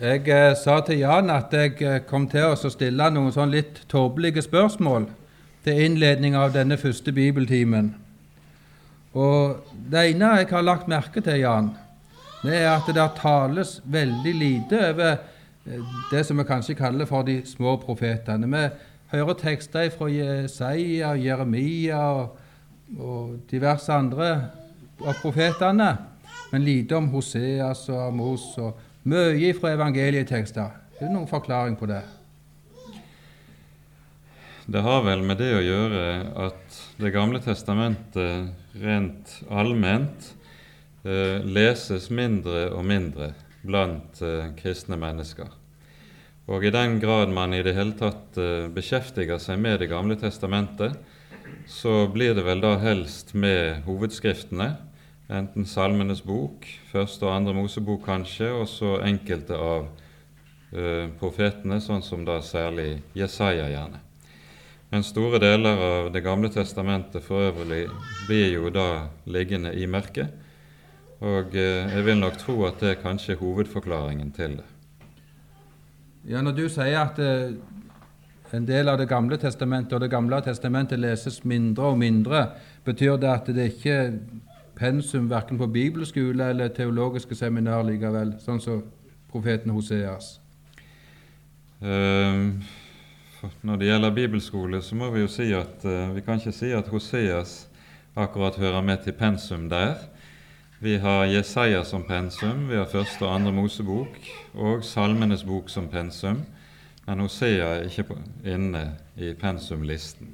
Jeg eh, sa til Jan at jeg eh, kom til å stille noen sånn litt tåpelige spørsmål til innledning av denne første bibeltimen. Og Det ene jeg har lagt merke til, Jan, det er at det tales veldig lite over eh, det som vi kanskje kaller for de små profetene. Vi hører tekster fra Jesaja, Jeremia og, og diverse andre av profetene, men lite om Hoseas og Amos. og mye fra evangelietekster. Er det noen forklaring på det? Det har vel med det å gjøre at Det gamle testamentet rent allment eh, leses mindre og mindre blant eh, kristne mennesker. Og i den grad man i det hele tatt eh, beskjeftiger seg med Det gamle testamentet, så blir det vel da helst med hovedskriftene, enten Salmenes bok, første og andre Mosebok kanskje, og så enkelte av uh, profetene, sånn som da særlig Jesaja gjerne. Men store deler av Det gamle testamentet for øvrig blir jo da liggende i mørket, og uh, jeg vil nok tro at det er kanskje hovedforklaringen til det. Ja, Når du sier at uh, en del av Det gamle testamentet og Det gamle testamentet leses mindre og mindre, betyr det at det ikke pensum verken på bibelskole eller teologiske seminar likevel, sånn som profeten Hoseas? Uh, når det gjelder bibelskole, så må vi jo si at uh, vi kan ikke si at Hoseas akkurat hører med til pensum der. Vi har Jesaja som pensum, vi har første og andre Mosebok og Salmenes bok som pensum, men Hosea er ikke inne i pensumlisten.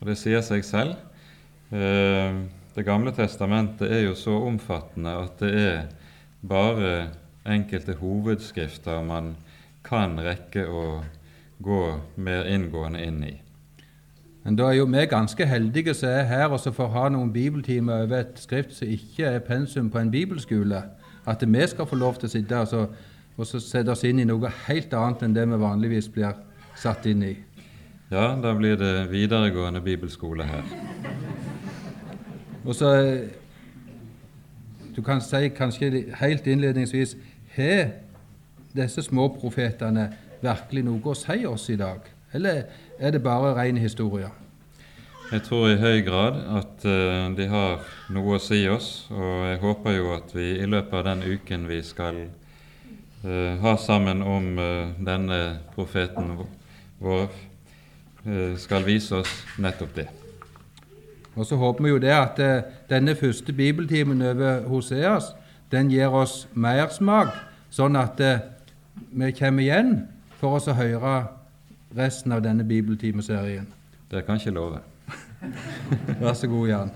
Og Det sier seg selv. Uh, det gamle testamentet er jo så omfattende at det er bare enkelte hovedskrifter man kan rekke å gå mer inngående inn i. Men da er jo vi ganske heldige som er her og så får ha noen bibeltimer over et skrift som ikke er pensum på en bibelskole. At vi skal få lov til å sitte og, så, og så sette oss inn i noe helt annet enn det vi vanligvis blir satt inn i. Ja, da blir det videregående bibelskole her. Og så Du kan si kanskje helt innledningsvis Har disse små profetene virkelig noe å si oss i dag, eller er det bare ren historie? Jeg tror i høy grad at uh, de har noe å si oss, og jeg håper jo at vi i løpet av den uken vi skal uh, ha sammen om uh, denne profeten vår, skal vise oss nettopp det. Og så håper vi jo det at eh, denne første bibeltimen over Hoseas den gir oss mersmak, sånn at eh, vi kommer igjen for oss å høre resten av denne bibeltimeserien. Det kan ikke love. Vær så god, Jan.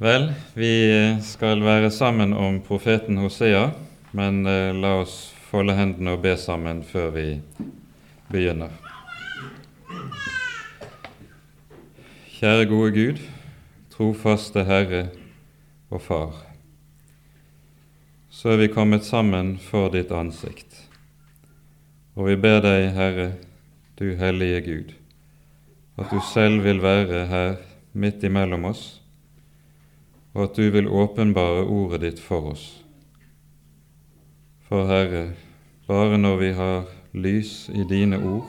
Vel, vi skal være sammen om profeten Hosea, men eh, la oss folde hendene og be sammen før vi begynner. Kjære gode Gud, trofaste Herre og Far. Så er vi kommet sammen for ditt ansikt, og vi ber deg, Herre, du hellige Gud, at du selv vil være her midt imellom oss, og at du vil åpenbare ordet ditt for oss. For Herre, bare når vi har lys i dine ord,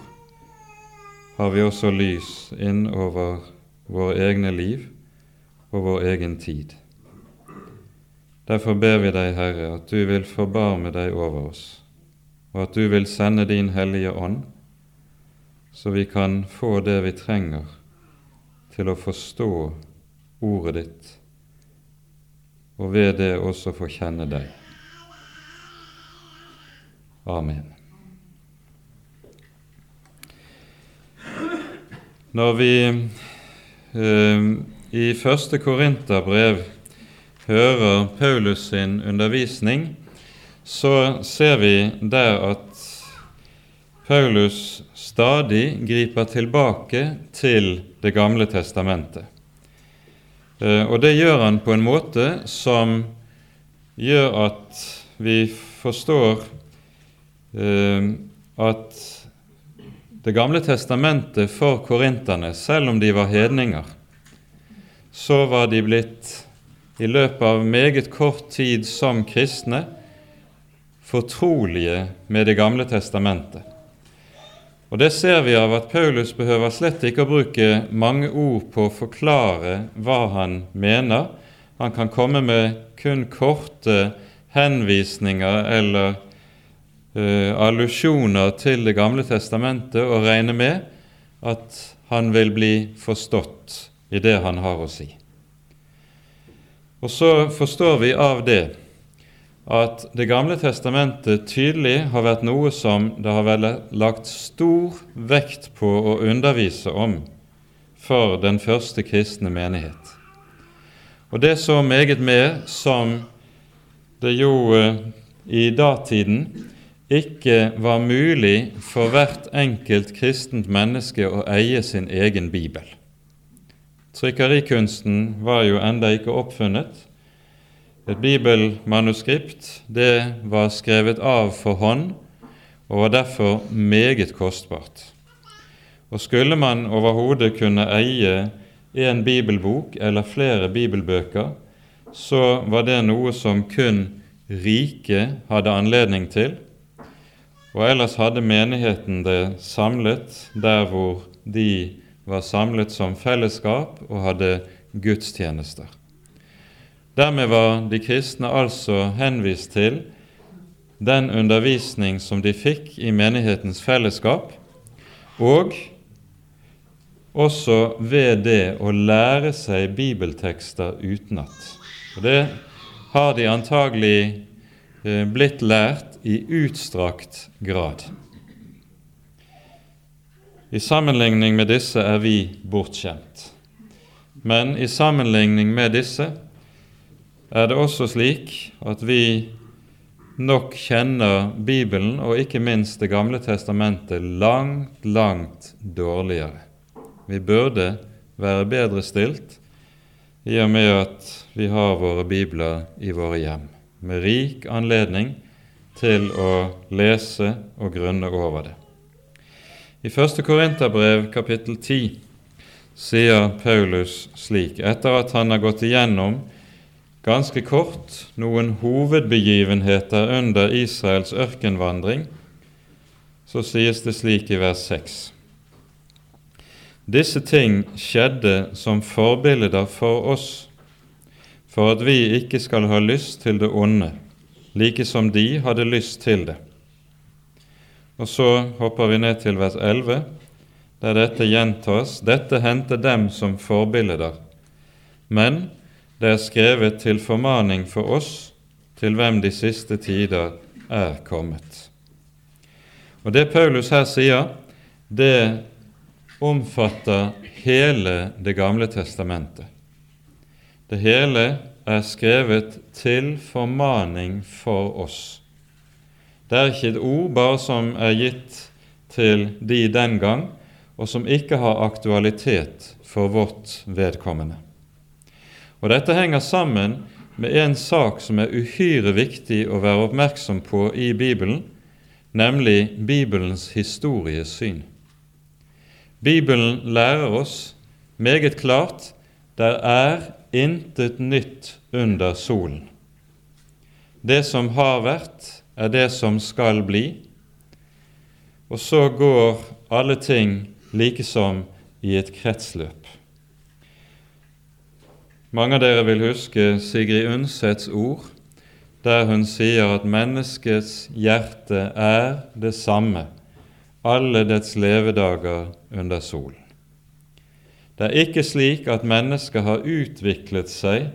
har vi også lys inn over våre egne liv og vår egen tid. Derfor ber vi deg, Herre, at du vil forbarme deg over oss, og at du vil sende din Hellige Ånd, så vi kan få det vi trenger til å forstå ordet ditt, og ved det også få kjenne deg. Amen. Når vi I første Korinterbrev hører Paulus sin undervisning, så ser vi der at Paulus stadig griper tilbake til Det gamle testamentet. Ehm, og det gjør han på en måte som gjør at vi forstår ehm, at det gamle testamentet for korinterne, selv om de var hedninger, så var de blitt i løpet av meget kort tid som kristne fortrolige med Det gamle testamentet. Og Det ser vi av at Paulus behøver slett ikke å bruke mange ord på å forklare hva han mener. Han kan komme med kun korte henvisninger eller uh, allusjoner til Det gamle testamentet og regne med at han vil bli forstått i det han har å si. Og så forstår vi av det at Det gamle testamentet tydelig har vært noe som det har vært lagt stor vekt på å undervise om for den første kristne menighet. Og det så meget mer som det jo eh, i datiden ikke var mulig for hvert enkelt kristent menneske å eie sin egen bibel. Trykkerikunsten var jo enda ikke oppfunnet, et bibelmanuskript det var skrevet av for hånd og var derfor meget kostbart. Og Skulle man overhodet kunne eie en bibelbok eller flere bibelbøker, så var det noe som kun rike hadde anledning til, og ellers hadde menigheten det samlet der hvor de var samlet som fellesskap og hadde gudstjenester. Dermed var de kristne altså henvist til den undervisning som de fikk i menighetens fellesskap, og også ved det å lære seg bibeltekster utenat. Og Det har de antagelig eh, blitt lært i utstrakt grad. I sammenligning med disse er vi bortskjemt. Men i sammenligning med disse er det også slik at vi nok kjenner Bibelen, og ikke minst Det gamle testamentet, langt, langt dårligere. Vi burde være bedre stilt i og med at vi har våre bibler i våre hjem, med rik anledning til å lese og grunne over det. I 1. Korinterbrev kapittel 10 sier Paulus slik, etter at han har gått igjennom ganske kort noen hovedbegivenheter under Israels ørkenvandring, så sies det slik i vers 6. Disse ting skjedde som forbilder for oss, for at vi ikke skal ha lyst til det onde, like som de hadde lyst til det. Og så hopper vi ned til vers 11, der dette gjentas. Dette hendte dem som forbilder, men det er skrevet til formaning for oss, til hvem de siste tider er kommet. Og Det Paulus her sier, det omfatter hele Det gamle testamentet. Det hele er skrevet til formaning for oss. Det er ikke et ord bare som er gitt til de den gang, og som ikke har aktualitet for vårt vedkommende. Og Dette henger sammen med en sak som er uhyre viktig å være oppmerksom på i Bibelen, nemlig Bibelens historiesyn. Bibelen lærer oss meget klart der er intet nytt under solen. Det som har vært, er det som skal bli, og så går alle ting likesom i et kretsløp. Mange av dere vil huske Sigrid Undsets ord, der hun sier at menneskets hjerte er det samme alle dets levedager under solen. Det er ikke slik at mennesket har utviklet seg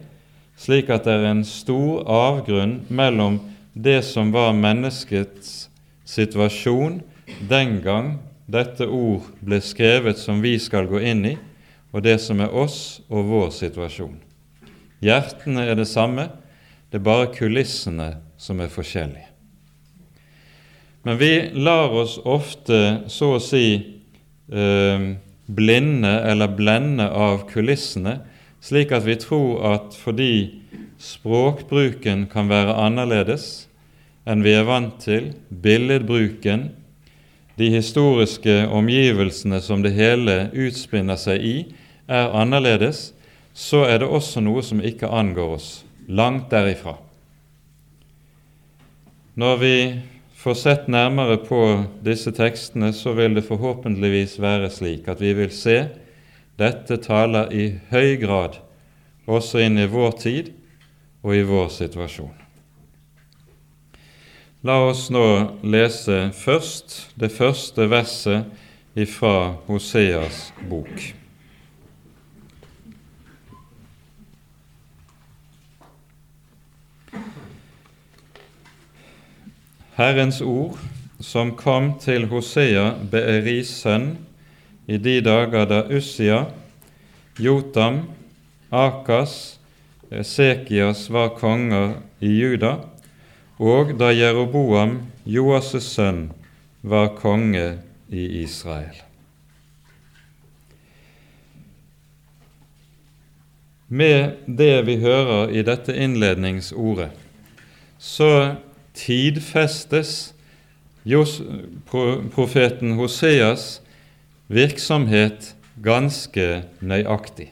slik at det er en stor avgrunn mellom det som var menneskets situasjon den gang dette ord ble skrevet som vi skal gå inn i, og det som er oss og vår situasjon. Hjertene er det samme, det er bare kulissene som er forskjellige. Men vi lar oss ofte, så å si, eh, blinde eller blende av kulissene, slik at vi tror at fordi språkbruken kan være annerledes enn vi er vant til, billedbruken, de historiske omgivelsene som det hele utspinner seg i, er annerledes, så er det også noe som ikke angår oss, langt derifra. Når vi får sett nærmere på disse tekstene, så vil det forhåpentligvis være slik at vi vil se dette taler i høy grad også inn i vår tid og i vår situasjon. La oss nå lese først det første verset ifra Hoseas bok. Herrens ord som kom til Hosea, Beeris sønn, i de dager da Ussia, Jotam, Akas, Sekias var konger i Juda, og da Jeroboam, Joas' sønn, var konge i Israel. Med det vi hører i dette innledningsordet, så tidfestes profeten Hoseas virksomhet ganske nøyaktig.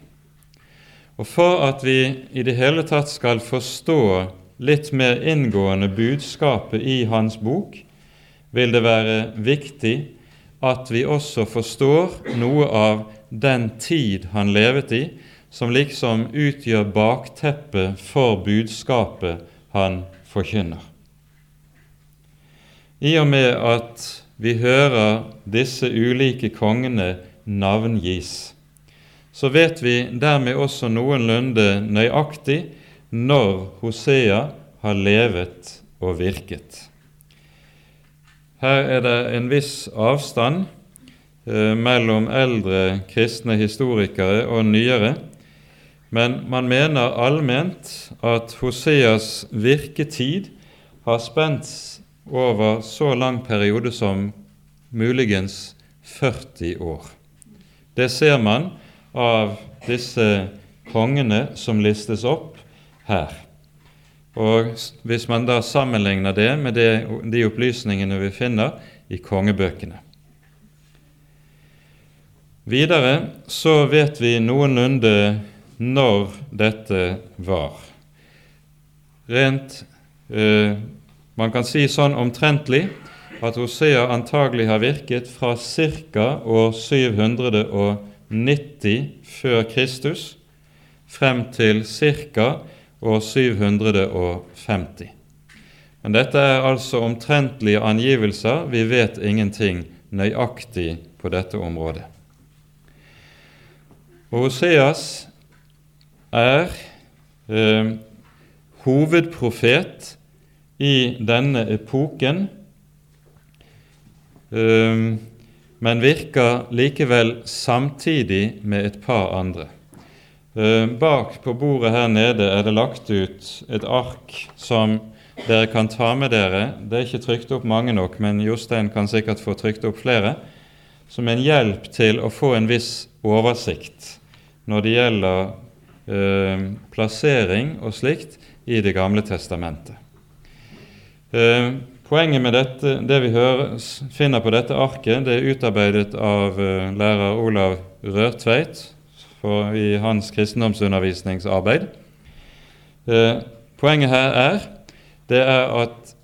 Og For at vi i det hele tatt skal forstå litt mer inngående budskapet i hans bok, vil det være viktig at vi også forstår noe av den tid han levet i, som liksom utgjør bakteppet for budskapet han forkynner. I og med at vi hører disse ulike kongene navngis, så vet vi dermed også noenlunde nøyaktig når Hosea har levet og virket. Her er det en viss avstand eh, mellom eldre kristne historikere og nyere, men man mener allment at Hoseas virketid har spent over så lang periode som muligens 40 år. Det ser man av disse kongene som listes opp her. Og Hvis man da sammenligner det med det, de opplysningene vi finner i kongebøkene. Videre så vet vi noenlunde når dette var. Rent eh, man kan si sånn omtrentlig at Hosea antagelig har virket fra ca. år 790 før Kristus frem til ca. år 750. Men dette er altså omtrentlige angivelser. Vi vet ingenting nøyaktig på dette området. Og Hoseas er eh, hovedprofet i denne epoken, ehm, men virker likevel samtidig med et par andre. Ehm, bak på bordet her nede er det lagt ut et ark som dere kan ta med dere. Det er ikke trykt opp mange nok, men Jostein kan sikkert få trykt opp flere. Som en hjelp til å få en viss oversikt når det gjelder eh, plassering og slikt i Det gamle testamentet. Eh, poenget med dette, det vi hører, finner på dette arket, det er utarbeidet av eh, lærer Olav Rørtveit i hans kristendomsundervisningsarbeid. Eh, poenget her er, det er at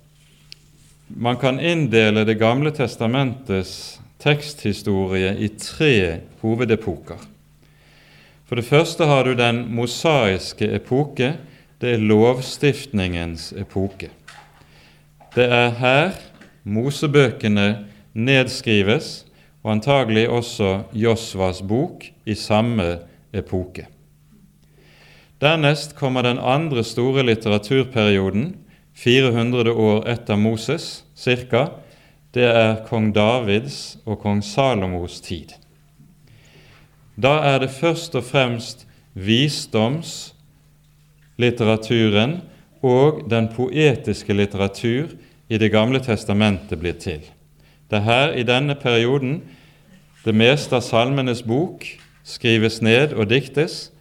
man kan inndele Det gamle testamentets teksthistorie i tre hovedepoker. For det første har du den mosaiske epoke. Det er lovstiftningens epoke. Det er her Mosebøkene nedskrives, og antagelig også Josvas bok i samme epoke. Dernest kommer den andre store litteraturperioden, 400 år etter Moses ca. Det er kong Davids og kong Salomos tid. Da er det først og fremst visdomslitteraturen og den poetiske litteratur i Det gamle testamentet blir til. Det er her i denne perioden det meste av Salmenes bok skrives ned og diktes,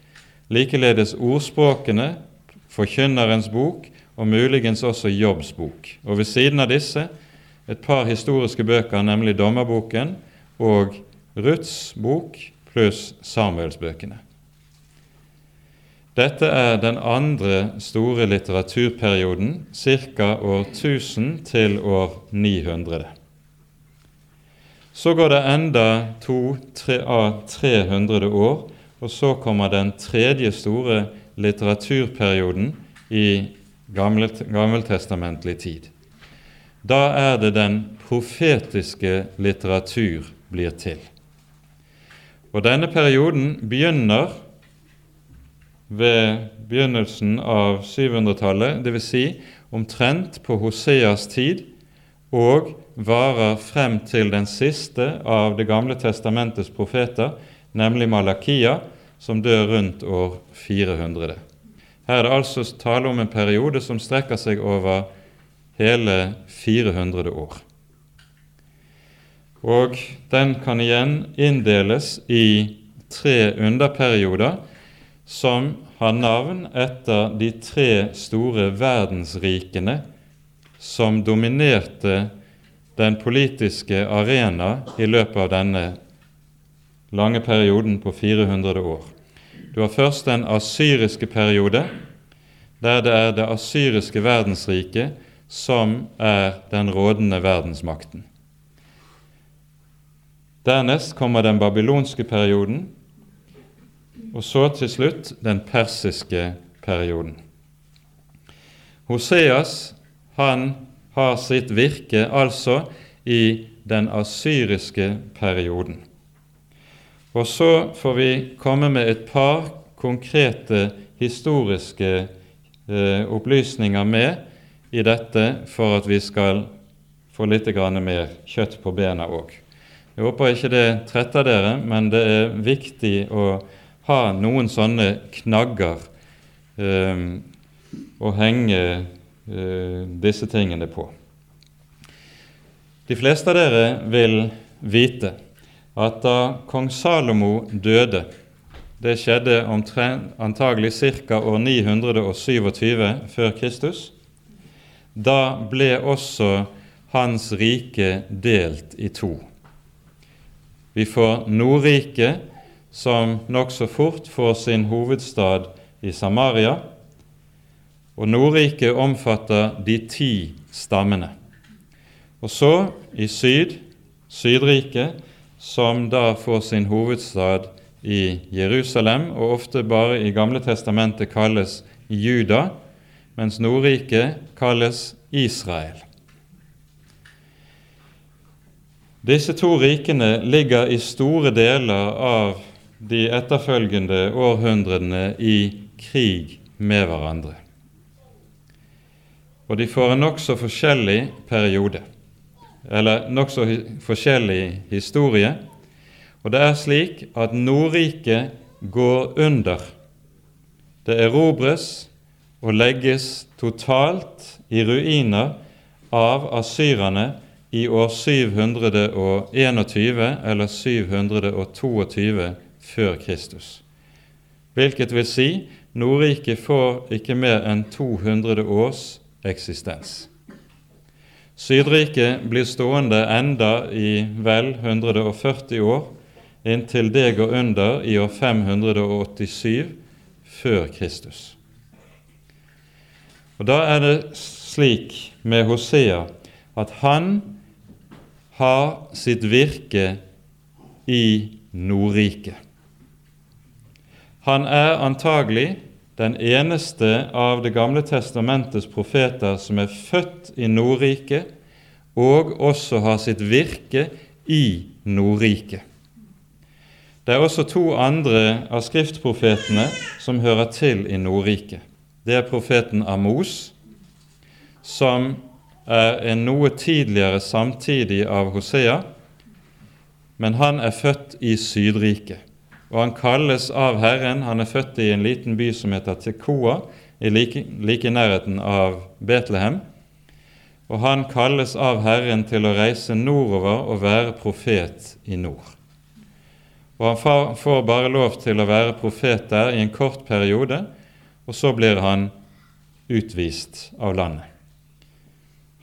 likeledes ordspråkene, Forkynnerens bok og muligens også Jobbs bok. Og ved siden av disse et par historiske bøker, nemlig Dommerboken og Ruths bok pluss Samuelsbøkene. Dette er den andre store litteraturperioden, ca. år 1000 til år 900. Så går det enda to av 300 år, og så kommer den tredje store litteraturperioden i gammeltestamentlig tid. Da er det den profetiske litteratur blir til. Og denne perioden begynner ved begynnelsen av 700-tallet, dvs. Si omtrent på Hoseas tid, og varer frem til den siste av Det gamle testamentets profeter, nemlig Malakia, som dør rundt år 400. Her er det altså tale om en periode som strekker seg over hele 400 år. Og den kan igjen inndeles i tre underperioder som har navn etter de tre store verdensrikene som dominerte den politiske arena i løpet av denne lange perioden på 400 år. Du har først den asyriske periode, der det er det asyriske verdensriket som er den rådende verdensmakten. Dernest kommer den babylonske perioden, og så til slutt den persiske perioden. Hoseas han har sitt virke altså i den asyriske perioden. Og så får vi komme med et par konkrete historiske eh, opplysninger med i dette for at vi skal få litt mer kjøtt på bena òg. Jeg håper ikke det tretter dere, men det er viktig å ha noen sånne knagger eh, å henge eh, disse tingene på. De fleste av dere vil vite at da kong Salomo døde Det skjedde antagelig ca. år 927 før Kristus. Da ble også hans rike delt i to. Vi får Nordriket, som nokså fort får sin hovedstad i Samaria. Og Nordriket omfatter de ti stammene. Og så i syd, Sydriket, som da får sin hovedstad i Jerusalem, og ofte bare i Gamle testamentet kalles Juda, mens Nordriket kalles Israel. Disse to rikene ligger i store deler av de etterfølgende århundrene i krig med hverandre. Og de får en nokså forskjellig periode eller nokså forskjellig historie. Og det er slik at Nordriket går under. Det erobres og legges totalt i ruiner av asyrerne i år 721 eller 722 før Kristus. Hvilket vil si Nordriket får ikke mer enn 200 års eksistens. Sydriket blir stående enda i vel 140 år, inntil det går under i år 587 før Kristus. Og Da er det slik med Hosea at han har sitt virke i Nordriket. Han er antagelig den eneste av Det gamle testamentets profeter som er født i Nordriket, og også har sitt virke i Nordriket. Det er også to andre av skriftprofetene som hører til i Nordriket. Det er profeten Amos, som er en noe tidligere samtidig av Hosea, men han er født i Sydriket og han kalles av Herren. Han er født i en liten by som heter Tekoa, i like, like nærheten av Betlehem. Og han kalles av Herren til å reise nordover og være profet i nord. Og Han får bare lov til å være profet der i en kort periode, og så blir han utvist av landet.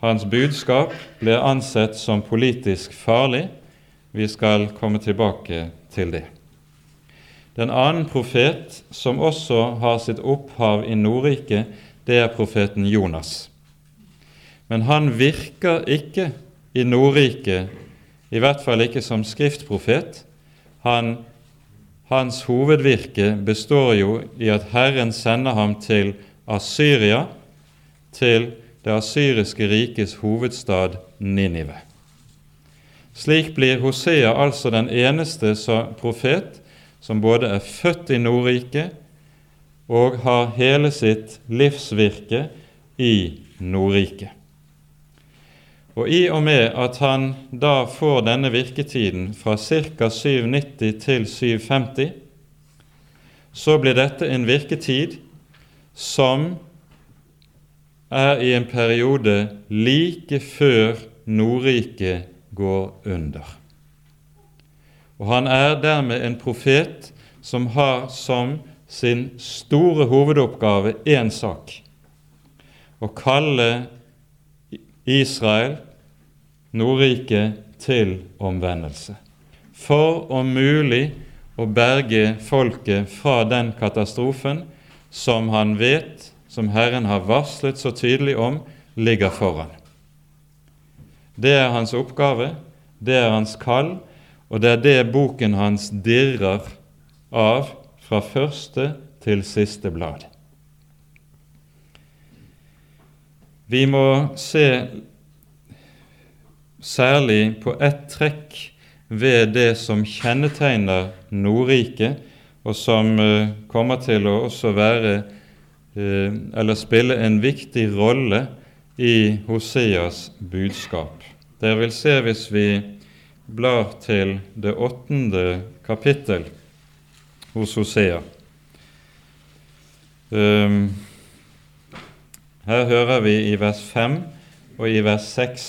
Hans budskap blir ansett som politisk farlig. Vi skal komme tilbake til det. Den annen profet som også har sitt opphav i Nordriket, det er profeten Jonas. Men han virker ikke i Nordriket, i hvert fall ikke som skriftprofet. Han, hans hovedvirke består jo i at Herren sender ham til Asyria, til det asyriske rikets hovedstad Ninive. Slik blir Hosea altså den eneste profet som både er født i Nordriket og har hele sitt livsvirke i Nordriket. Og i og med at han da får denne virketiden fra ca. 790 til 750, så blir dette en virketid som er i en periode like før Nordriket går under. Og han er dermed en profet som har som sin store hovedoppgave én sak å kalle Israel, Nordriket, til omvendelse. For om mulig å berge folket fra den katastrofen som han vet, som Herren har varslet så tydelig om, ligger foran. Det er hans oppgave, det er hans kall, og det er det boken hans dirrer av fra første til siste blad. Vi må se særlig på ett trekk ved det som kjennetegner Nordriket, og som uh, kommer til å også være uh, eller spille en viktig rolle i Hoseas budskap. Dere vil se hvis vi blar til det åttende kapittel hos Hosea. Um, her hører vi i vers 5 og i vers 6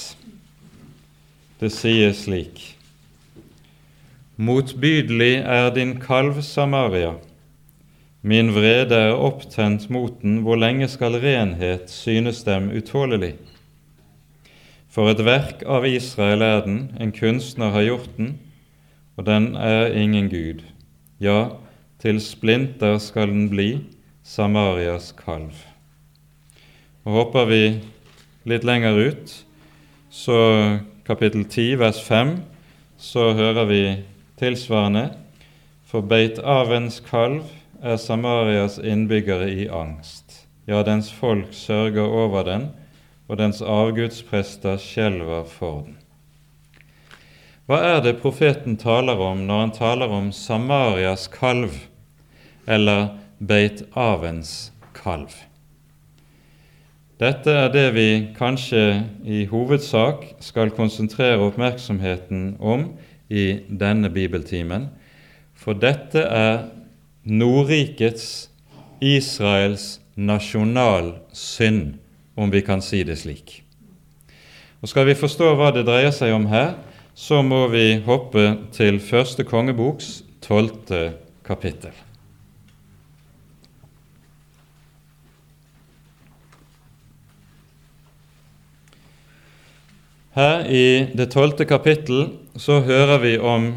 det sies slik Motbydelig er din kalv Samaria, min vrede er opptent mot den, hvor lenge skal renhet synes dem utålelig? For et verk av Israel er den, en kunstner har gjort den, og den er ingen gud. Ja, til splinter skal den bli, Samarias kalv. Og Hopper vi litt lenger ut, så kapittel 10, vers 5, så hører vi tilsvarende For Beit Avens kalv er Samarias innbyggere i angst. Ja, dens folk sørger over den, og dens avgudsprester skjelver for den. Hva er det profeten taler om når han taler om Samarias kalv, eller Beit Avens kalv? Dette er det vi kanskje i hovedsak skal konsentrere oppmerksomheten om i denne bibeltimen, for dette er Nordrikets, Israels nasjonalsynd om vi kan si det slik. Og Skal vi forstå hva det dreier seg om her, så må vi hoppe til første kongeboks tolvte kapittel. Her i det tolvte kapittel så hører vi om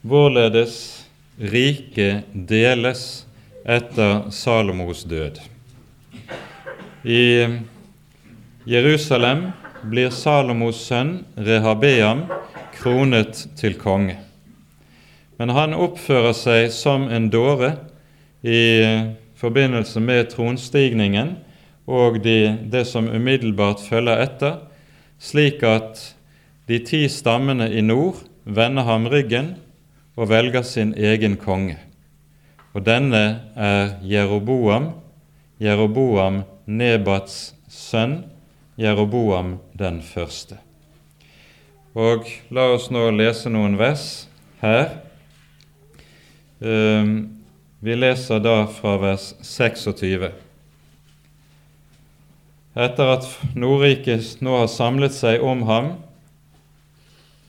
hvorledes riket deles etter Salomos død. I Jerusalem blir Salomos sønn Rehabeam kronet til konge. Men han oppfører seg som en dåre i forbindelse med tronstigningen og de, det som umiddelbart følger etter, slik at de ti stammene i nord vender ham ryggen og velger sin egen konge. Og denne er Jeroboam, Jeroboam Nebats sønn Jeroboam den første. Og la oss nå lese noen vers her. Ehm, vi leser da fra vers 26. Etter at Nordriket nå har samlet seg om ham,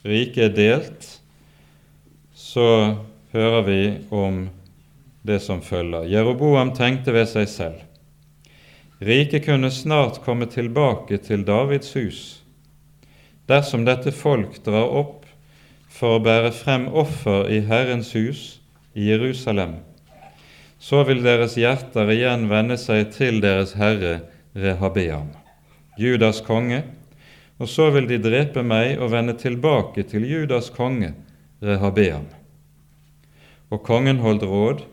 riket er delt, så hører vi om det som følger. Jeroboam tenkte ved seg selv. Riket kunne snart komme tilbake til Davids hus dersom dette folk drar opp for å bære frem offer i Herrens hus i Jerusalem, så vil deres hjerter igjen vende seg til deres herre Rehabeam, Judas konge, og så vil de drepe meg og vende tilbake til Judas konge, Rehabeam. Og kongen holdt råd,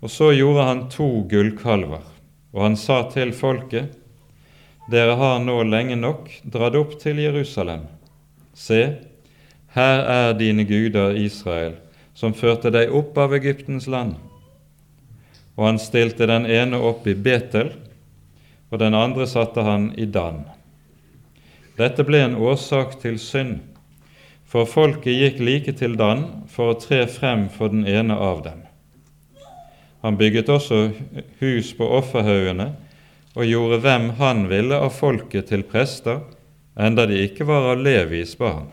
og så gjorde han to gullkalver, og han sa til folket, dere har nå lenge nok dratt opp til Jerusalem. Se, her er dine guder, Israel, som førte deg opp av Egyptens land og han stilte den ene opp i Betel, og den andre satte han i Dan. Dette ble en årsak til synd, for folket gikk like til Dan for å tre frem for den ene av dem. Han bygget også hus på offerhaugene og gjorde hvem han ville av folket til prester, enda de ikke var av Levis barn.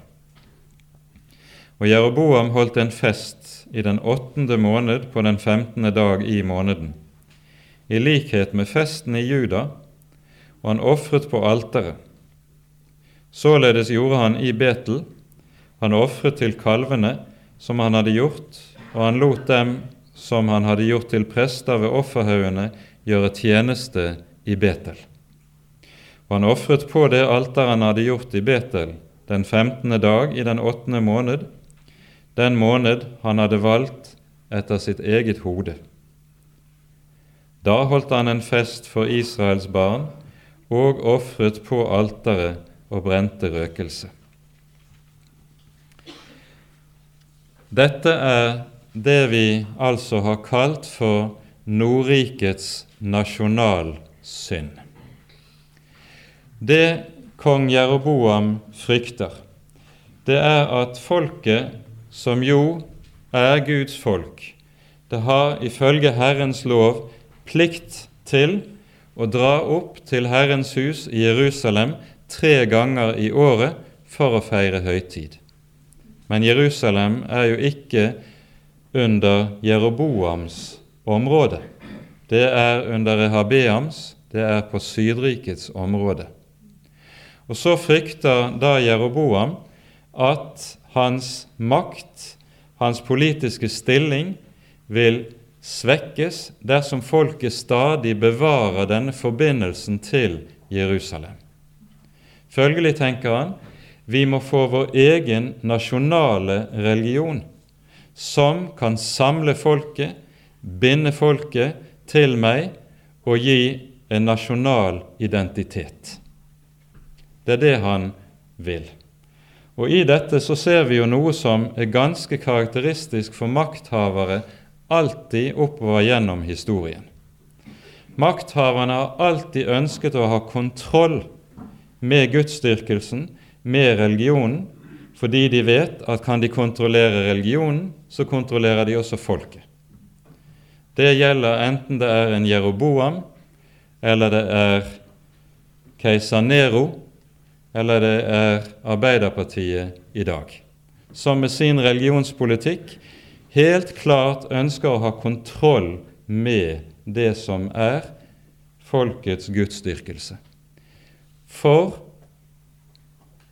Og Jeroboam holdt en fest i den åttende måned på den femtende dag i måneden, i likhet med festen i Juda, og han ofret på alteret. Således gjorde han i Betel. Han ofret til kalvene som han hadde gjort, og han lot dem som han hadde gjort til prester ved offerhaugene, gjøre tjeneste i Betel. Og han ofret på det alteret han hadde gjort i Betel, den femtende dag i den åttende måned, den måned han hadde valgt etter sitt eget hode. Da holdt han en fest for Israels barn og ofret på alteret og brente røkelse. Dette er det vi altså har kalt for Nordrikets nasjonalsynd. Det kong Jeroboam frykter, det er at folket som jo er Guds folk, det har ifølge Herrens lov plikt til å dra opp til Herrens hus i Jerusalem tre ganger i året for å feire høytid. Men Jerusalem er jo ikke under Jeroboams område. Det er under Rehabeams, det er på Sydrikets område. Og Så frykter da Jeroboam at hans makt, hans politiske stilling, vil svekkes dersom folket stadig bevarer denne forbindelsen til Jerusalem. Følgelig tenker han vi må få vår egen nasjonale religion, som kan samle folket, binde folket til meg og gi en nasjonal identitet. Det er det han vil. Og I dette så ser vi jo noe som er ganske karakteristisk for makthavere alltid oppover gjennom historien. Makthaverne har alltid ønsket å ha kontroll med gudsdyrkelsen, med religionen, fordi de vet at kan de kontrollere religionen, så kontrollerer de også folket. Det gjelder enten det er en Jeroboam, eller det er keiser Nero, eller det er Arbeiderpartiet i dag, som med sin religionspolitikk helt klart ønsker å ha kontroll med det som er folkets gudsdyrkelse, for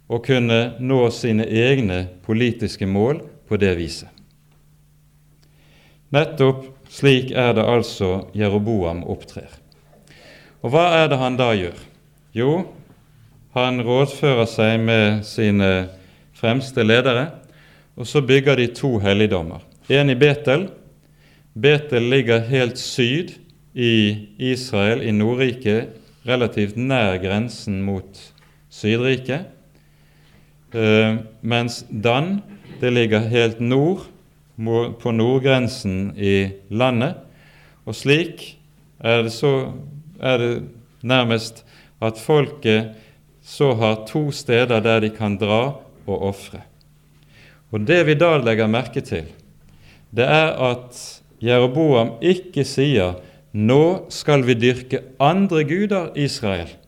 å kunne nå sine egne politiske mål på det viset. Nettopp slik er det altså Jeroboam opptrer. Og hva er det han da gjør? Jo, han rådfører seg med sine fremste ledere, og så bygger de to helligdommer. En i Betel. Betel ligger helt syd i Israel, i Nordriket, relativt nær grensen mot Sydriket, mens Dan det ligger helt nord, på nordgrensen i landet. Og slik er det, så, er det nærmest at folket så har to steder der de kan dra og ofre. Og Det vi da legger merke til, det er at Jeroboam ikke sier 'nå skal vi dyrke andre guder, Israel'.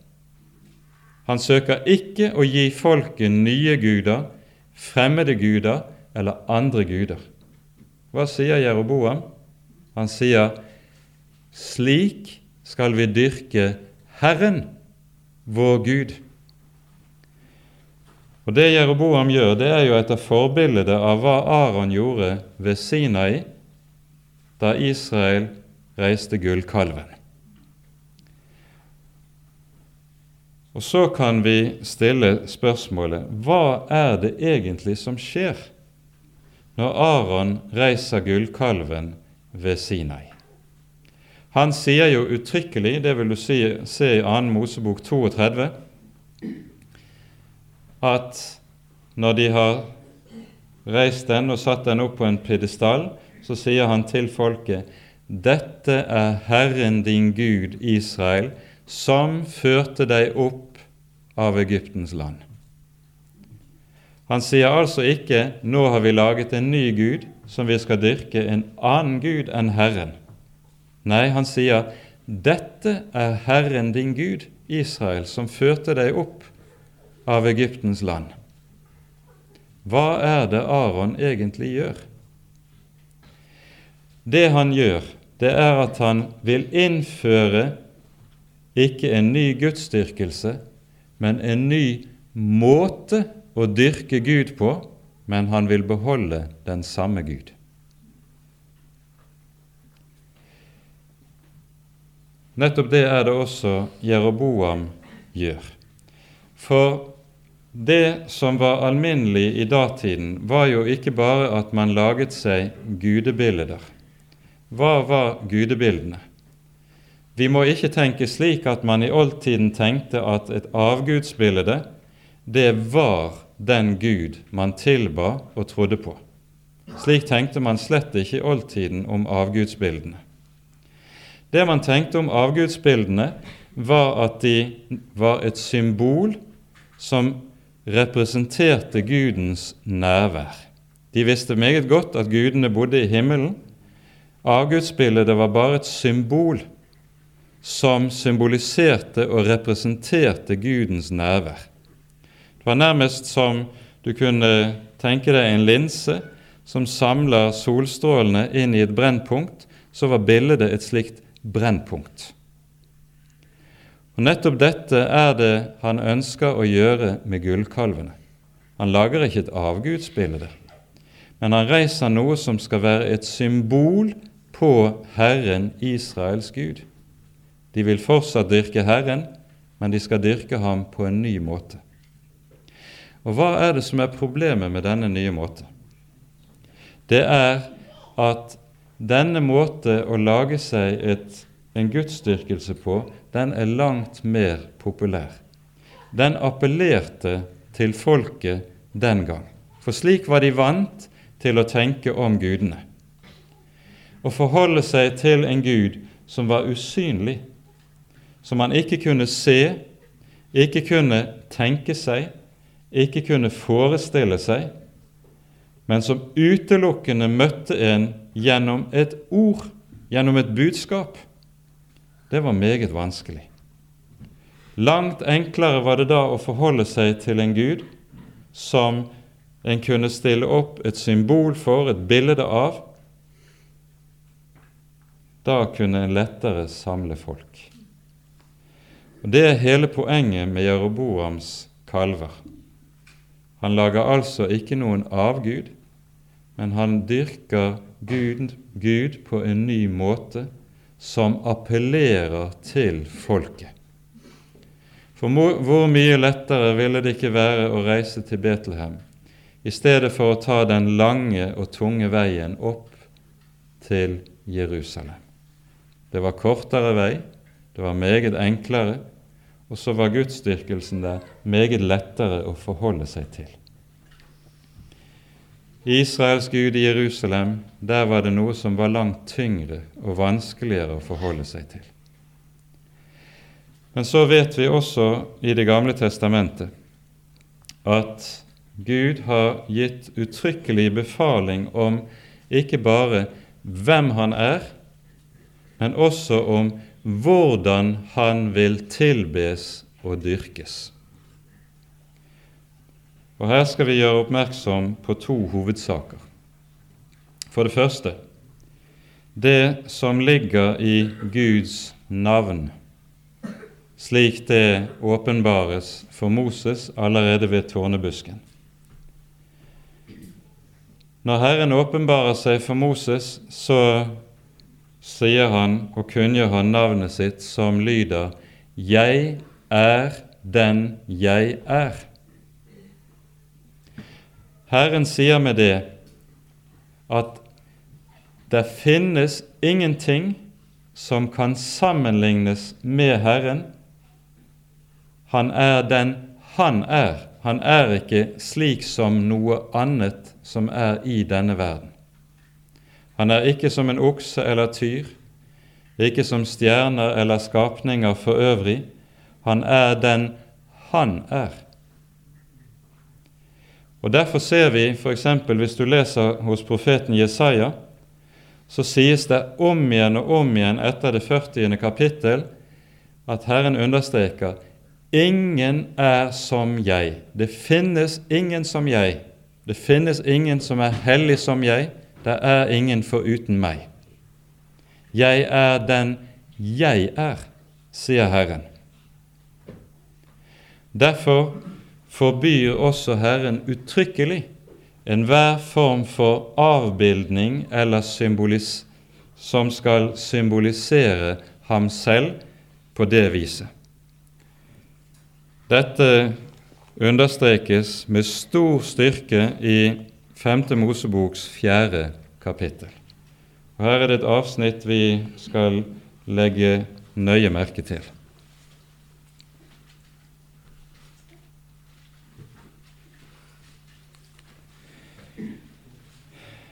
Han søker ikke å gi folket nye guder, fremmede guder eller andre guder. Hva sier Jeroboam? Han sier 'slik skal vi dyrke Herren, vår Gud'. Og Det Jeroboam gjør, det er jo etter forbildet av hva Aron gjorde ved Sinai da Israel reiste gullkalven. Og så kan vi stille spørsmålet hva er det egentlig som skjer når Aron reiser gullkalven ved Sinai? Han sier jo uttrykkelig, det vil du si, se i 2. Mosebok 32, at når de har reist den og satt den opp på en pidestall, så sier han til folket dette er Herren din Gud, Israel, som førte deg opp av Egyptens land. Han sier altså ikke 'nå har vi laget en ny Gud som vi skal dyrke, en annen Gud enn Herren'. Nei, han sier 'Dette er Herren din Gud, Israel, som førte deg opp av Egyptens land'. Hva er det Aron egentlig gjør? Det han gjør, det er at han vil innføre ikke en ny gudsdyrkelse, men en ny måte å dyrke Gud på, men han vil beholde den samme Gud. Nettopp det er det også Jeroboam gjør. For det som var alminnelig i datiden, var jo ikke bare at man laget seg gudebilder. Hva var gudebildene? Vi må ikke tenke slik at man i oldtiden tenkte at et avgudsbilde, det var den Gud man tilba og trodde på. Slik tenkte man slett ikke i oldtiden om avgudsbildene. Det man tenkte om avgudsbildene, var at de var et symbol som representerte Gudens nærvær. De visste meget godt at gudene bodde i himmelen. Avgudsbildet var bare et symbol som symboliserte og representerte Gudens nærvær. Det var nærmest som du kunne tenke deg en linse som samler solstrålene inn i et brennpunkt, så var bildet et slikt brennpunkt. Og Nettopp dette er det han ønsker å gjøre med gullkalvene. Han lager ikke et avgudsbilde, men han reiser noe som skal være et symbol på Herren Israels Gud. De vil fortsatt dyrke Herren, men de skal dyrke ham på en ny måte. Og hva er det som er problemet med denne nye måte? Det er at denne måte å lage seg et, en gudsdyrkelse på, den er langt mer populær. Den appellerte til folket den gang, for slik var de vant til å tenke om gudene. Å forholde seg til en gud som var usynlig, som man ikke kunne se, ikke kunne tenke seg, ikke kunne forestille seg, men som utelukkende møtte en gjennom et ord, gjennom et budskap, det var meget vanskelig. Langt enklere var det da å forholde seg til en Gud som en kunne stille opp et symbol for, et bilde av. Da kunne en lettere samle folk. Og Det er hele poenget med Jeroboams kalver. Han lager altså ikke noen avgud, men han dyrker Gud, Gud på en ny måte som appellerer til folket. For hvor mye lettere ville det ikke være å reise til Betlehem i stedet for å ta den lange og tunge veien opp til Jerusalem? Det var kortere vei, det var meget enklere, og så var gudsdyrkelsen der meget lettere å forholde seg til. Israels Gud i Jerusalem, der var det noe som var langt tyngre og vanskeligere å forholde seg til. Men så vet vi også i Det gamle testamentet at Gud har gitt uttrykkelig befaling om ikke bare hvem han er, men også om hvordan han vil tilbes og dyrkes. Og Her skal vi gjøre oppmerksom på to hovedsaker. For det første det som ligger i Guds navn, slik det åpenbares for Moses allerede ved tårnebusken. Når Herren åpenbarer seg for Moses, så sier han og kunngjør han navnet sitt, som lyder Jeg er den jeg er. Herren sier med det at det finnes ingenting som kan sammenlignes med Herren. Han er den han er. Han er ikke slik som noe annet som er i denne verden. Han er ikke som en okse eller tyr, ikke som stjerner eller skapninger for øvrig. Han er den han er. Og Derfor ser vi f.eks. hvis du leser hos profeten Jesaja, så sies det om igjen og om igjen etter det 40. kapittel at Herren understreker Ingen er som jeg. Det finnes ingen som jeg. Det finnes ingen som er hellig som jeg. Det er ingen foruten meg. Jeg er den jeg er, sier Herren. Derfor forbyr også Herren uttrykkelig enhver form for avbildning eller symbolis som skal symbolisere ham selv på det viset. Dette understrekes med stor styrke i 5. Moseboks fjerde kapittel. Og Her er det et avsnitt vi skal legge nøye merke til.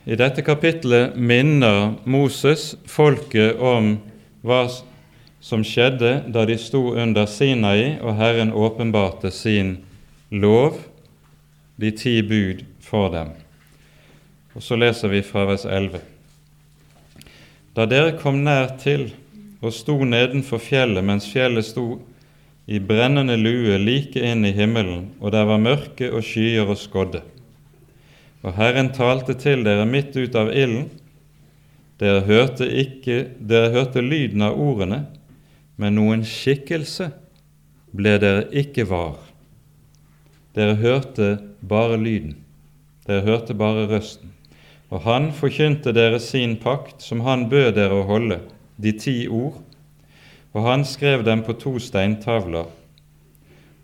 I dette kapitlet minner Moses folket om hva som skjedde da de sto under Sinai og Herren åpenbarte sin lov, de ti bud, for dem. Og Så leser vi fra vers 11. Da dere kom nær til og sto nedenfor fjellet mens fjellet sto i brennende lue like inn i himmelen, og der var mørke og skyer og skodde. Og Herren talte til dere midt ut av ilden. Dere hørte, ikke, dere hørte lyden av ordene, men noen skikkelse ble dere ikke var. Dere hørte bare lyden, dere hørte bare røsten. Og han forkynte dere sin pakt, som han bød dere å holde, de ti ord, og han skrev dem på to steintavler.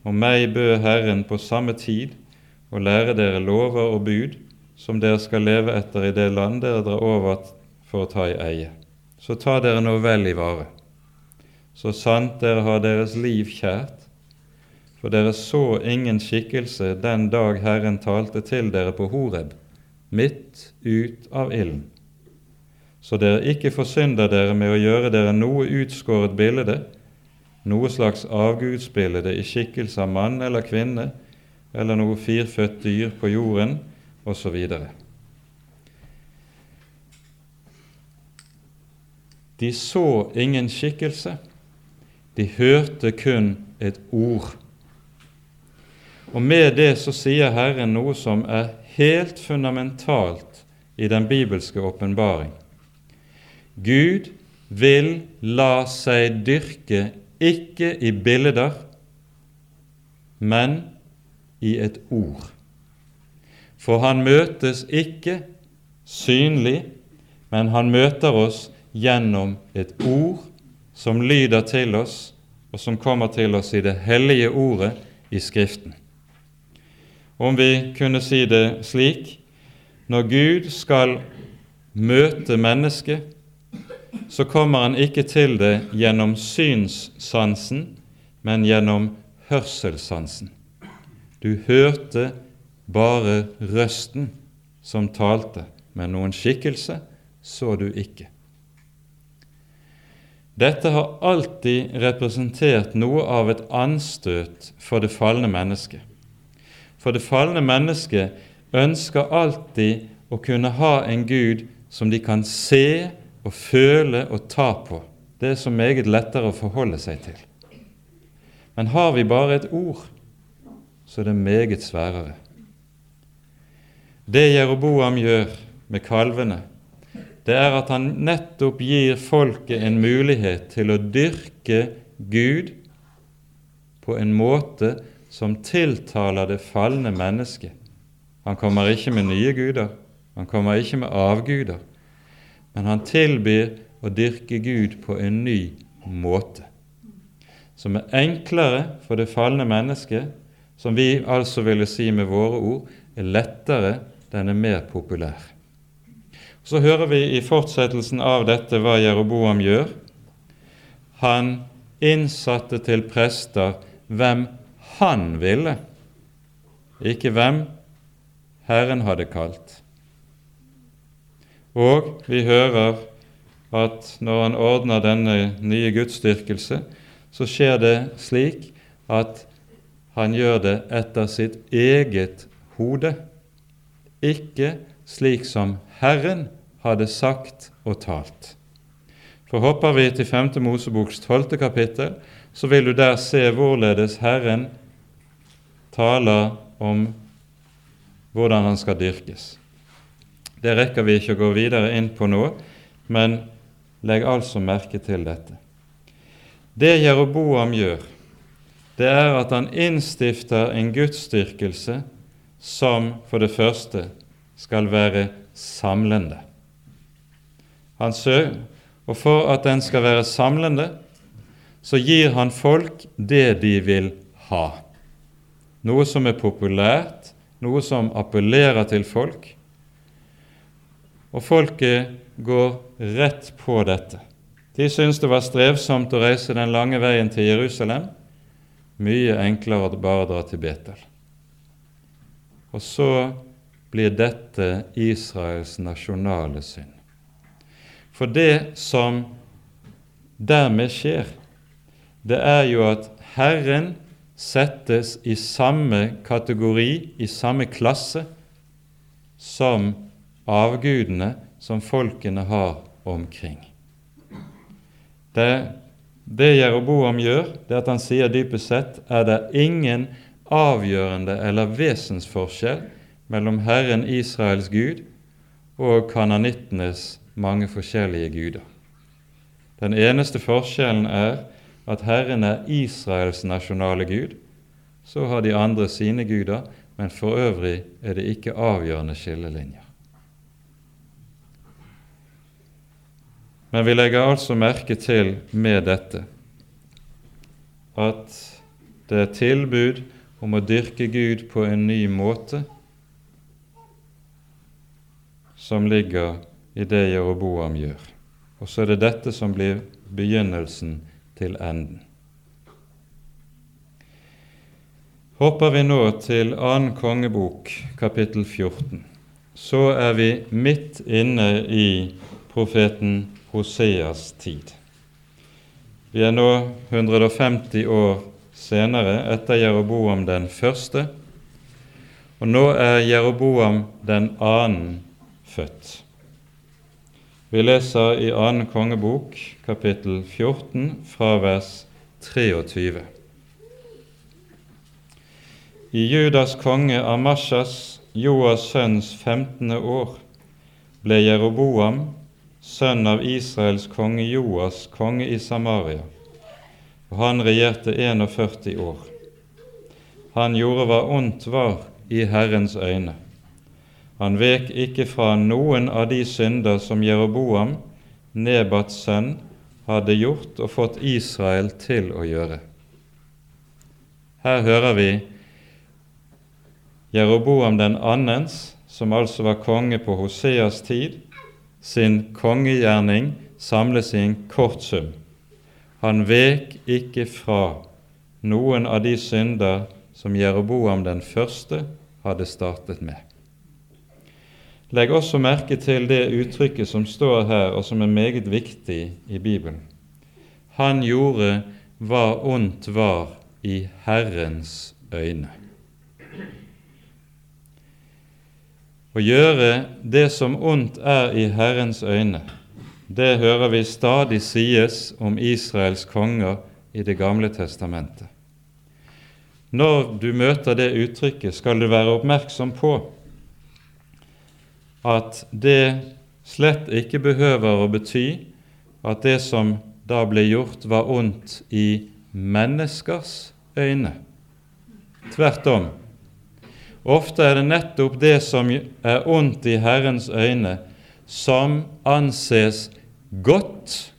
Og meg bød Herren på samme tid å lære dere lover og bud, som dere skal leve etter i det land dere drar over for å ta i eie. Så ta dere nå vel i vare så sant dere har deres liv kjært, for dere så ingen skikkelse den dag Herren talte til dere på Horeb, midt ut av ilden. Så dere ikke forsynder dere med å gjøre dere noe utskåret bilde, noe slags avgudsbilde i skikkelse av mann eller kvinne, eller noe firfødt dyr på jorden, osv. De så ingen skikkelse, de hørte kun et ord. Og med det så sier Herren noe som er helt fundamentalt i den bibelske åpenbaring. Gud vil la seg dyrke ikke i bilder, men i et ord. For han møtes ikke synlig, men han møter oss gjennom et ord som lyder til oss, og som kommer til oss i det hellige ordet i Skriften. Om vi kunne si det slik når Gud skal møte mennesket, så kommer han ikke til det gjennom synssansen, men gjennom hørselssansen. Du hørte bare røsten som talte, men noen skikkelse så du ikke. Dette har alltid representert noe av et anstøt for det falne mennesket. For det falne mennesket ønsker alltid å kunne ha en Gud som de kan se og føle og ta på. Det er så meget lettere å forholde seg til. Men har vi bare et ord, så er det meget sværere. Det Jeroboam gjør med kalvene, det er at han nettopp gir folket en mulighet til å dyrke Gud på en måte som tiltaler det falne mennesket. Han kommer ikke med nye guder, han kommer ikke med avguder, men han tilbyr å dyrke Gud på en ny måte, som er enklere for det falne mennesket, som vi altså ville si med våre ord er lettere, den er mer populær. Så hører vi i fortsettelsen av dette hva Jeroboam gjør. Han innsatte til prester hvem han ville, ikke hvem Herren hadde kalt. Og vi hører at når han ordner denne nye gudsdyrkelse, så skjer det slik at han gjør det etter sitt eget hode, ikke slik som Herren hadde sagt og talt. For hopper vi til 5. Moseboks 12. kapittel, så vil du der se hvorledes Herren taler om hvordan han skal dyrkes. Det rekker vi ikke å gå videre inn på nå, men legg altså merke til dette. Det Jeroboam gjør, det er at han innstifter en gudsdyrkelse som for det første skal være samlende. Han søker, og for at den skal være samlende, så gir han folk det de vil ha. Noe som er populært, noe som appellerer til folk. Og folket går rett på dette. De syntes det var strevsomt å reise den lange veien til Jerusalem. Mye enklere å bare dra til Betel. Og så blir dette Israels nasjonale synd. For det som dermed skjer, det er jo at Herren settes i samme kategori, i samme klasse, som avgudene som folkene har omkring. Det, det Jeroboam gjør, det at han sier dypest sett er det ingen avgjørende eller vesensforskjell mellom Herren Israels Gud og kananittenes mange forskjellige guder. Den eneste forskjellen er at Herren er Israels nasjonale Gud. Så har de andre sine guder, men for øvrig er det ikke avgjørende skillelinjer. Men vi legger altså merke til med dette at det er tilbud om å dyrke Gud på en ny måte som ligger i det Jeroboam gjør. Og så er det dette som blir begynnelsen til enden. Hopper vi nå til annen kongebok, kapittel 14, så er vi midt inne i profeten Hoseas tid. Vi er nå 150 år senere etter Jeroboam den første, og nå er Jeroboam den annen født. Vi leser i 2. kongebok, kapittel 14, fra vers 23. I Judas konge Amashas, Joas sønns 15. år, ble Jeroboam, sønn av Israels konge Joas, konge i Samaria, og han regjerte 41 år. Han gjorde hva ondt var i Herrens øyne han vek ikke fra noen av de synder som Jeroboam, Nebats sønn, hadde gjort og fått Israel til å gjøre. Her hører vi Jeroboam den annens, som altså var konge på Hoseas tid, sin kongegjerning samles i en kort sum. Han vek ikke fra noen av de synder som Jeroboam den første hadde startet med. Legg også merke til det uttrykket som står her, og som er meget viktig i Bibelen. Han gjorde hva ondt var i Herrens øyne. Å gjøre det som ondt er i Herrens øyne, det hører vi stadig sies om Israels konger i Det gamle testamentet. Når du møter det uttrykket, skal du være oppmerksom på at det slett ikke behøver å bety at det som da ble gjort, var ondt i menneskers øyne. Tvert om. Ofte er det nettopp det som er ondt i Herrens øyne, som anses godt,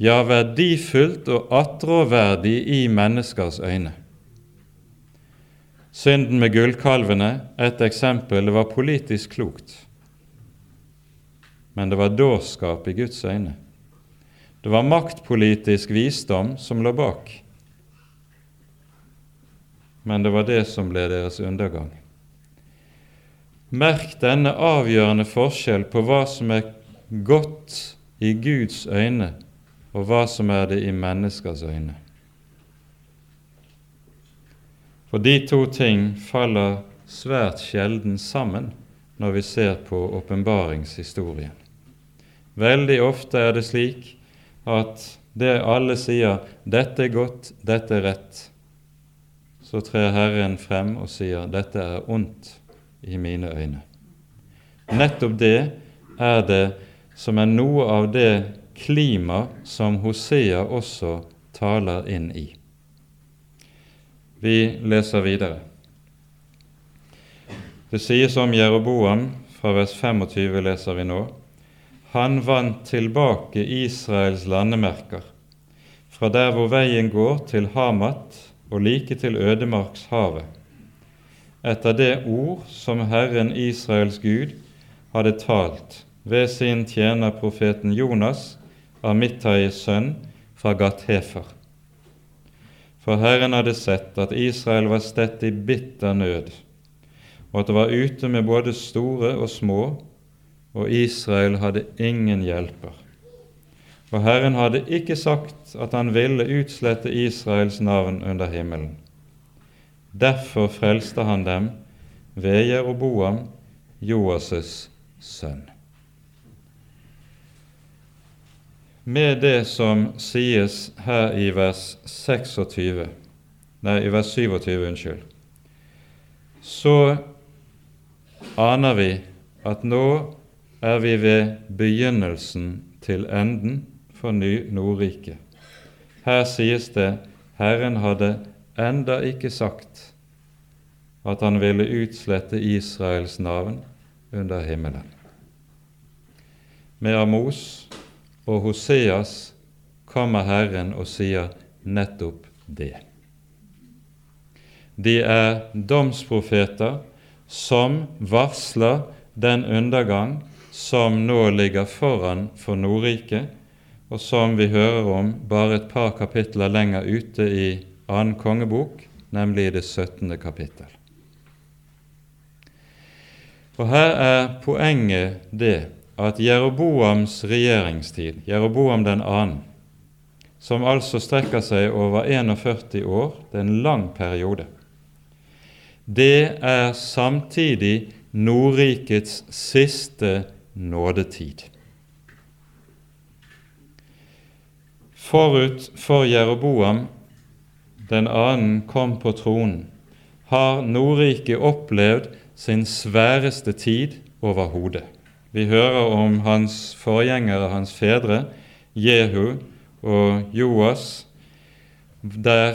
ja, verdifullt og attråverdig i menneskers øyne. Synden med gullkalvene, et eksempel, var politisk klokt, men det var dårskap i Guds øyne. Det var maktpolitisk visdom som lå bak, men det var det som ble deres undergang. Merk denne avgjørende forskjell på hva som er godt i Guds øyne, og hva som er det i menneskers øyne. For de to ting faller svært sjelden sammen når vi ser på åpenbaringshistorien. Veldig ofte er det slik at det alle sier 'dette er godt, dette er rett', så trer Herren frem og sier 'dette er ondt' i mine øyne. Nettopp det er det som er noe av det klima som Hosea også taler inn i. Vi leser videre. Det sies om Jeroboam, fra vers 25 leser vi nå, han vant tilbake Israels landemerker, fra der hvor veien går til Hamat og like til ødemarkshavet etter det ord som Herren Israels Gud hadde talt ved sin tjener profeten Jonas, Amittais sønn, fra Gathefer. For Herren hadde sett at Israel var stett i bitter nød, og at det var ute med både store og små, og Israel hadde ingen hjelper. Og Herren hadde ikke sagt at han ville utslette Israels navn under himmelen. Derfor frelste han dem ved Jeroboam, Joas' sønn. Med det som sies her i vers 26, nei, i vers 27, unnskyld, så aner vi at nå er vi ved begynnelsen til enden for Nordriket. Her sies det Herren hadde enda ikke sagt at han ville utslette Israels navn under himmelen. Med Amos og Hoseas kommer Herren og sier nettopp det. De er domsprofeter som varsler den undergang som nå ligger foran for Nordriket, og som vi hører om bare et par kapitler lenger ute i annen kongebok, nemlig i det 17. kapittel. Og Her er poenget det at Jeroboams regjeringstid, Jeroboam den 2., som altså strekker seg over 41 år, det er en lang periode, det er samtidig Nordrikets siste nådetid. Forut for Jeroboam den annen kom på tronen, har Nordriket opplevd sin sværeste tid overhodet. Vi hører om hans forgjengere, hans fedre, Jehu og Joas, der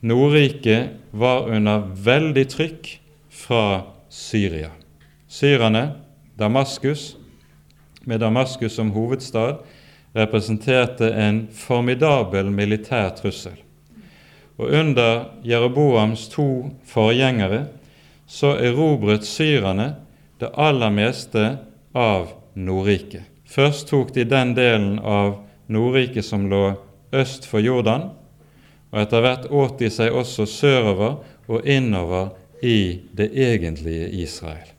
Nordriket var under veldig trykk fra Syria. Syrerne, Damaskus, med Damaskus som hovedstad, representerte en formidabel militær trussel. Og under Jeroboams to forgjengere så erobret syrerne det aller meste av Nordriket. Først tok de den delen av Nordriket som lå øst for Jordan, og etter hvert åt de seg også sørover og innover i det egentlige Israel.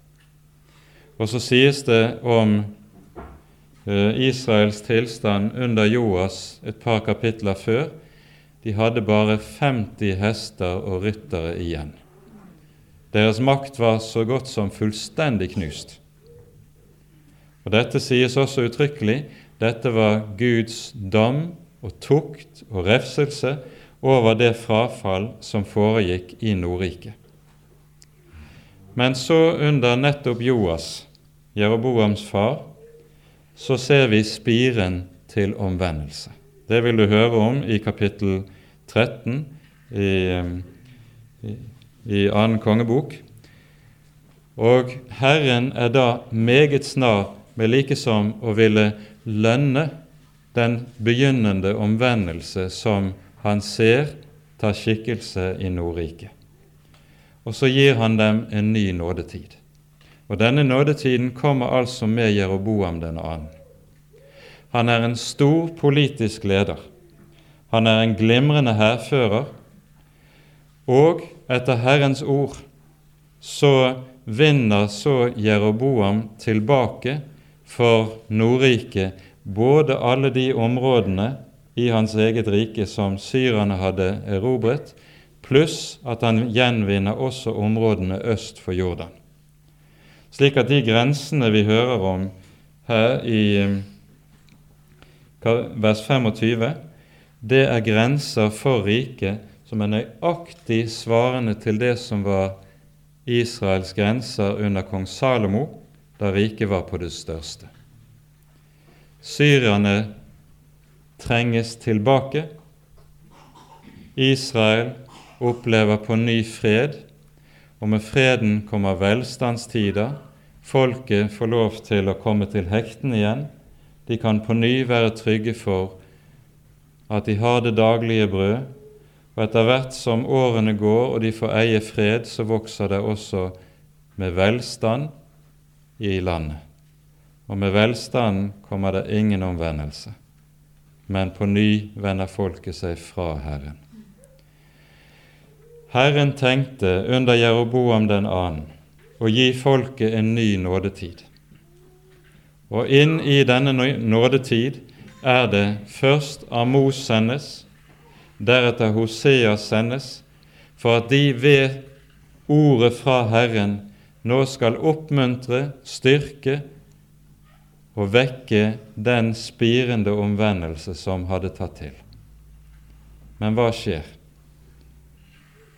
Og så sies det om eh, Israels tilstand under Joas et par kapitler før de hadde bare 50 hester og ryttere igjen. Deres makt var så godt som fullstendig knust. Og Dette sies også uttrykkelig. Dette var Guds dom og tukt og refselse over det frafall som foregikk i Nordriket. Men så, under nettopp Joas, Jeroboams far, så ser vi spiren til omvendelse. Det vil du høre om i kapittel 13 i, i, i annen kongebok. Og Herren er da meget snar med likesom å ville lønne den begynnende omvendelse som han ser tar skikkelse i Nordriket. Og så gir han dem en ny nådetid. Og denne nådetiden kommer altså med Jeroboam den annen. Han er en stor politisk leder. Han er en glimrende hærfører. Og etter Herrens ord så vinner så Jeroboam tilbake for Nordriket både alle de områdene i hans eget rike som syrerne hadde erobret, pluss at han gjenvinner også områdene øst for Jordan. Slik at de grensene vi hører om her i vers 25, det er grenser for riket som er nøyaktig svarende til det som var Israels grenser under kong Salomo, da riket var på det største. Syrerne trenges tilbake. Israel opplever på ny fred, og med freden kommer velstandstider. Folket får lov til å komme til hektene igjen. De kan på ny være trygge for at de har det daglige brød, og etter hvert som årene går og de får eie fred, så vokser det også med velstand i landet. Og med velstanden kommer det ingen omvendelse, men på ny vender folket seg fra Herren. Herren tenkte under Jeroboam den annen å gi folket en ny nådetid. Og inn i denne nådetid er det først Amos sendes, deretter Hosea sendes, for at de ved ordet fra Herren nå skal oppmuntre, styrke og vekke den spirende omvendelse som hadde tatt til. Men hva skjer?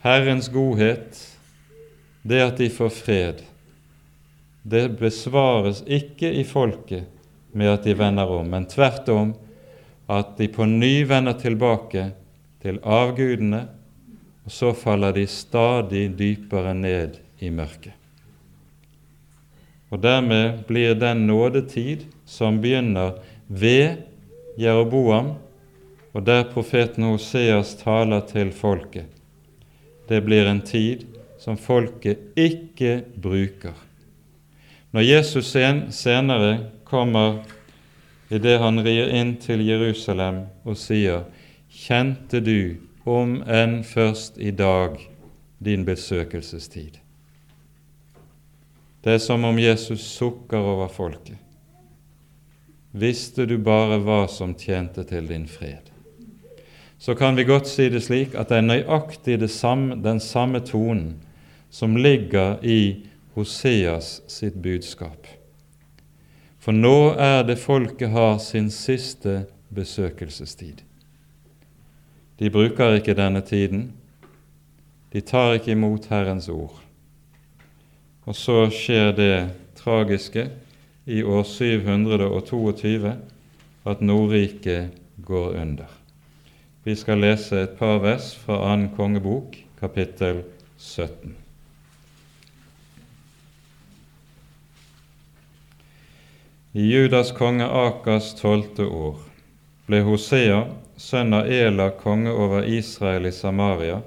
Herrens godhet, det at de får fred, det besvares ikke i folket med at de vender om, men tvert om at de på ny vender tilbake til avgudene, og så faller de stadig dypere ned i mørket. Og dermed blir den nådetid som begynner ved Jeroboam, og der profeten Hoseas taler til folket, det blir en tid som folket ikke bruker. Når Jesus senere kommer idet han rir inn til Jerusalem og sier:" Kjente du, om enn først i dag, din besøkelsestid? Det er som om Jesus sukker over folket. Visste du bare hva som tjente til din fred? Så kan vi godt si det slik at det er nøyaktig det samme, den samme tonen som ligger i Hoseas sitt budskap. For nå er det folket har sin siste besøkelsestid. De bruker ikke denne tiden. De tar ikke imot Herrens ord. Og så skjer det tragiske i år 722 at Nordriket går under. Vi skal lese et par vers fra annen kongebok, kapittel 17. I Judas konge Akas tolvte år ble Hosea, sønn av Ela, konge over Israel i Samaria.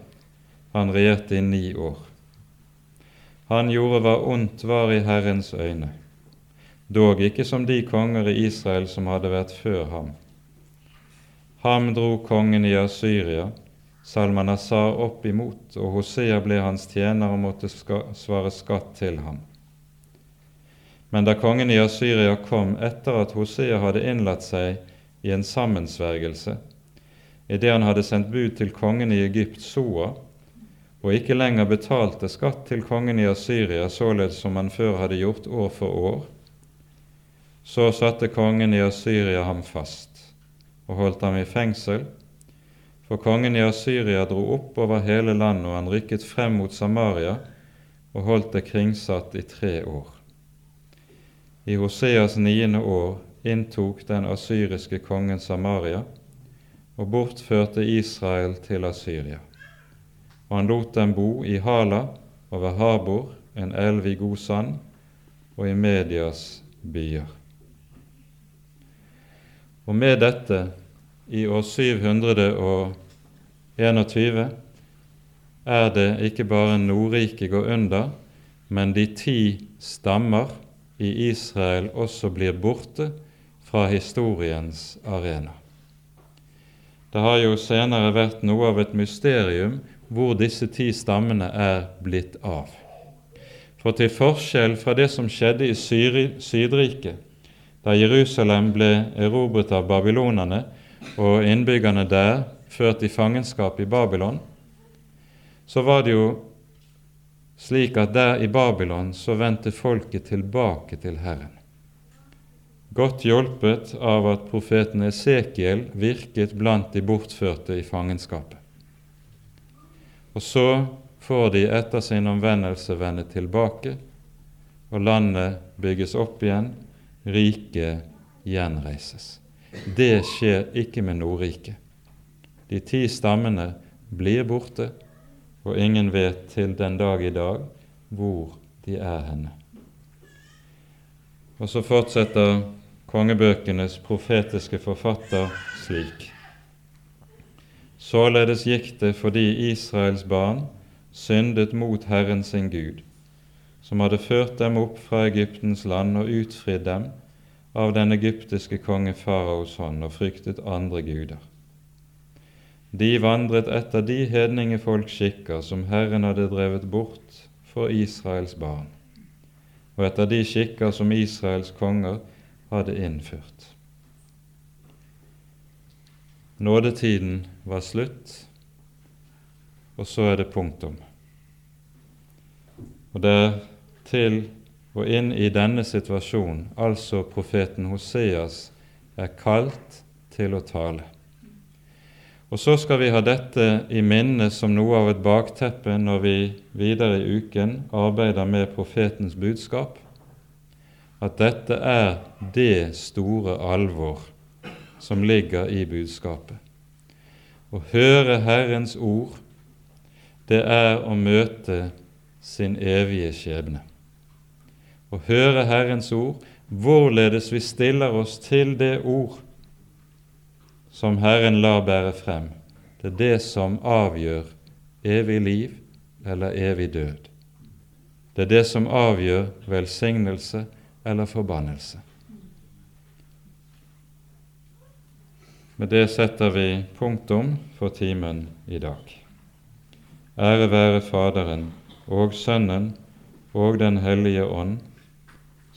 Han regjerte i ni år. Han gjorde hva ondt var i Herrens øyne, dog ikke som de konger i Israel som hadde vært før ham. Ham dro kongen i Asyria, Salmanasar, opp imot, og Hosea ble hans tjener og måtte svare skatt til ham. Men da kongen i Asyria kom etter at Hosea hadde innlatt seg i en sammensvergelse, idet han hadde sendt bud til kongen i Egypt, Soa, og ikke lenger betalte skatt til kongen i Asyria, således som han før hadde gjort år for år, så satte kongen i Asyria ham fast og holdt ham i fengsel, for kongen i Asyria dro opp over hele landet, og han rykket frem mot Samaria og holdt det kringsatt i tre år. I Hoseas niende år inntok den asyriske kongen Samaria og bortførte Israel til Asyria og han lot dem bo i Hala og ved Habor, en elv i god sand, og i Medias byer. Og med dette, i år 721, er det ikke bare Nordriket går under, men de ti stammer i Israel også blir borte fra historiens arena. Det har jo senere vært noe av et mysterium hvor disse ti stammene er blitt av. For til forskjell fra det som skjedde i Sydriket, da Jerusalem ble erobret av babylonerne og innbyggerne der ført i fangenskap i Babylon, så var det jo slik at der i Babylon så vendte folket tilbake til Herren. Godt hjulpet av at profeten Esekiel virket blant de bortførte i fangenskapet. Og så får de etter sin omvendelse vende tilbake, og landet bygges opp igjen, riket gjenreises. Det skjer ikke med Nordriket. De ti stammene blir borte, og ingen vet til den dag i dag hvor de er henne. Og så fortsetter kongebøkenes profetiske forfatter slik. Således gikk det fordi Israels barn syndet mot Herren sin Gud, som hadde ført dem opp fra Egyptens land og utfridd dem av den egyptiske konge faraos hånd og fryktet andre guder. De vandret etter de hedningefolks skikker som Herren hadde drevet bort for Israels barn, og etter de skikker som Israels konger hadde innført. Nådetiden var slutt, og så er det punktum. Og det er til og inn i denne situasjonen, altså profeten Hoseas, er kalt til å tale. Og så skal vi ha dette i minne som noe av et bakteppe når vi videre i uken arbeider med profetens budskap, at dette er det store alvor som ligger i budskapet. Å høre Herrens ord, det er å møte sin evige skjebne. Å høre Herrens ord, hvorledes vi stiller oss til det ord som Herren lar bære frem, det er det som avgjør evig liv eller evig død. Det er det som avgjør velsignelse eller forbannelse. Med det setter vi punktum for timen i dag. Ære være Faderen og Sønnen og Den hellige ånd,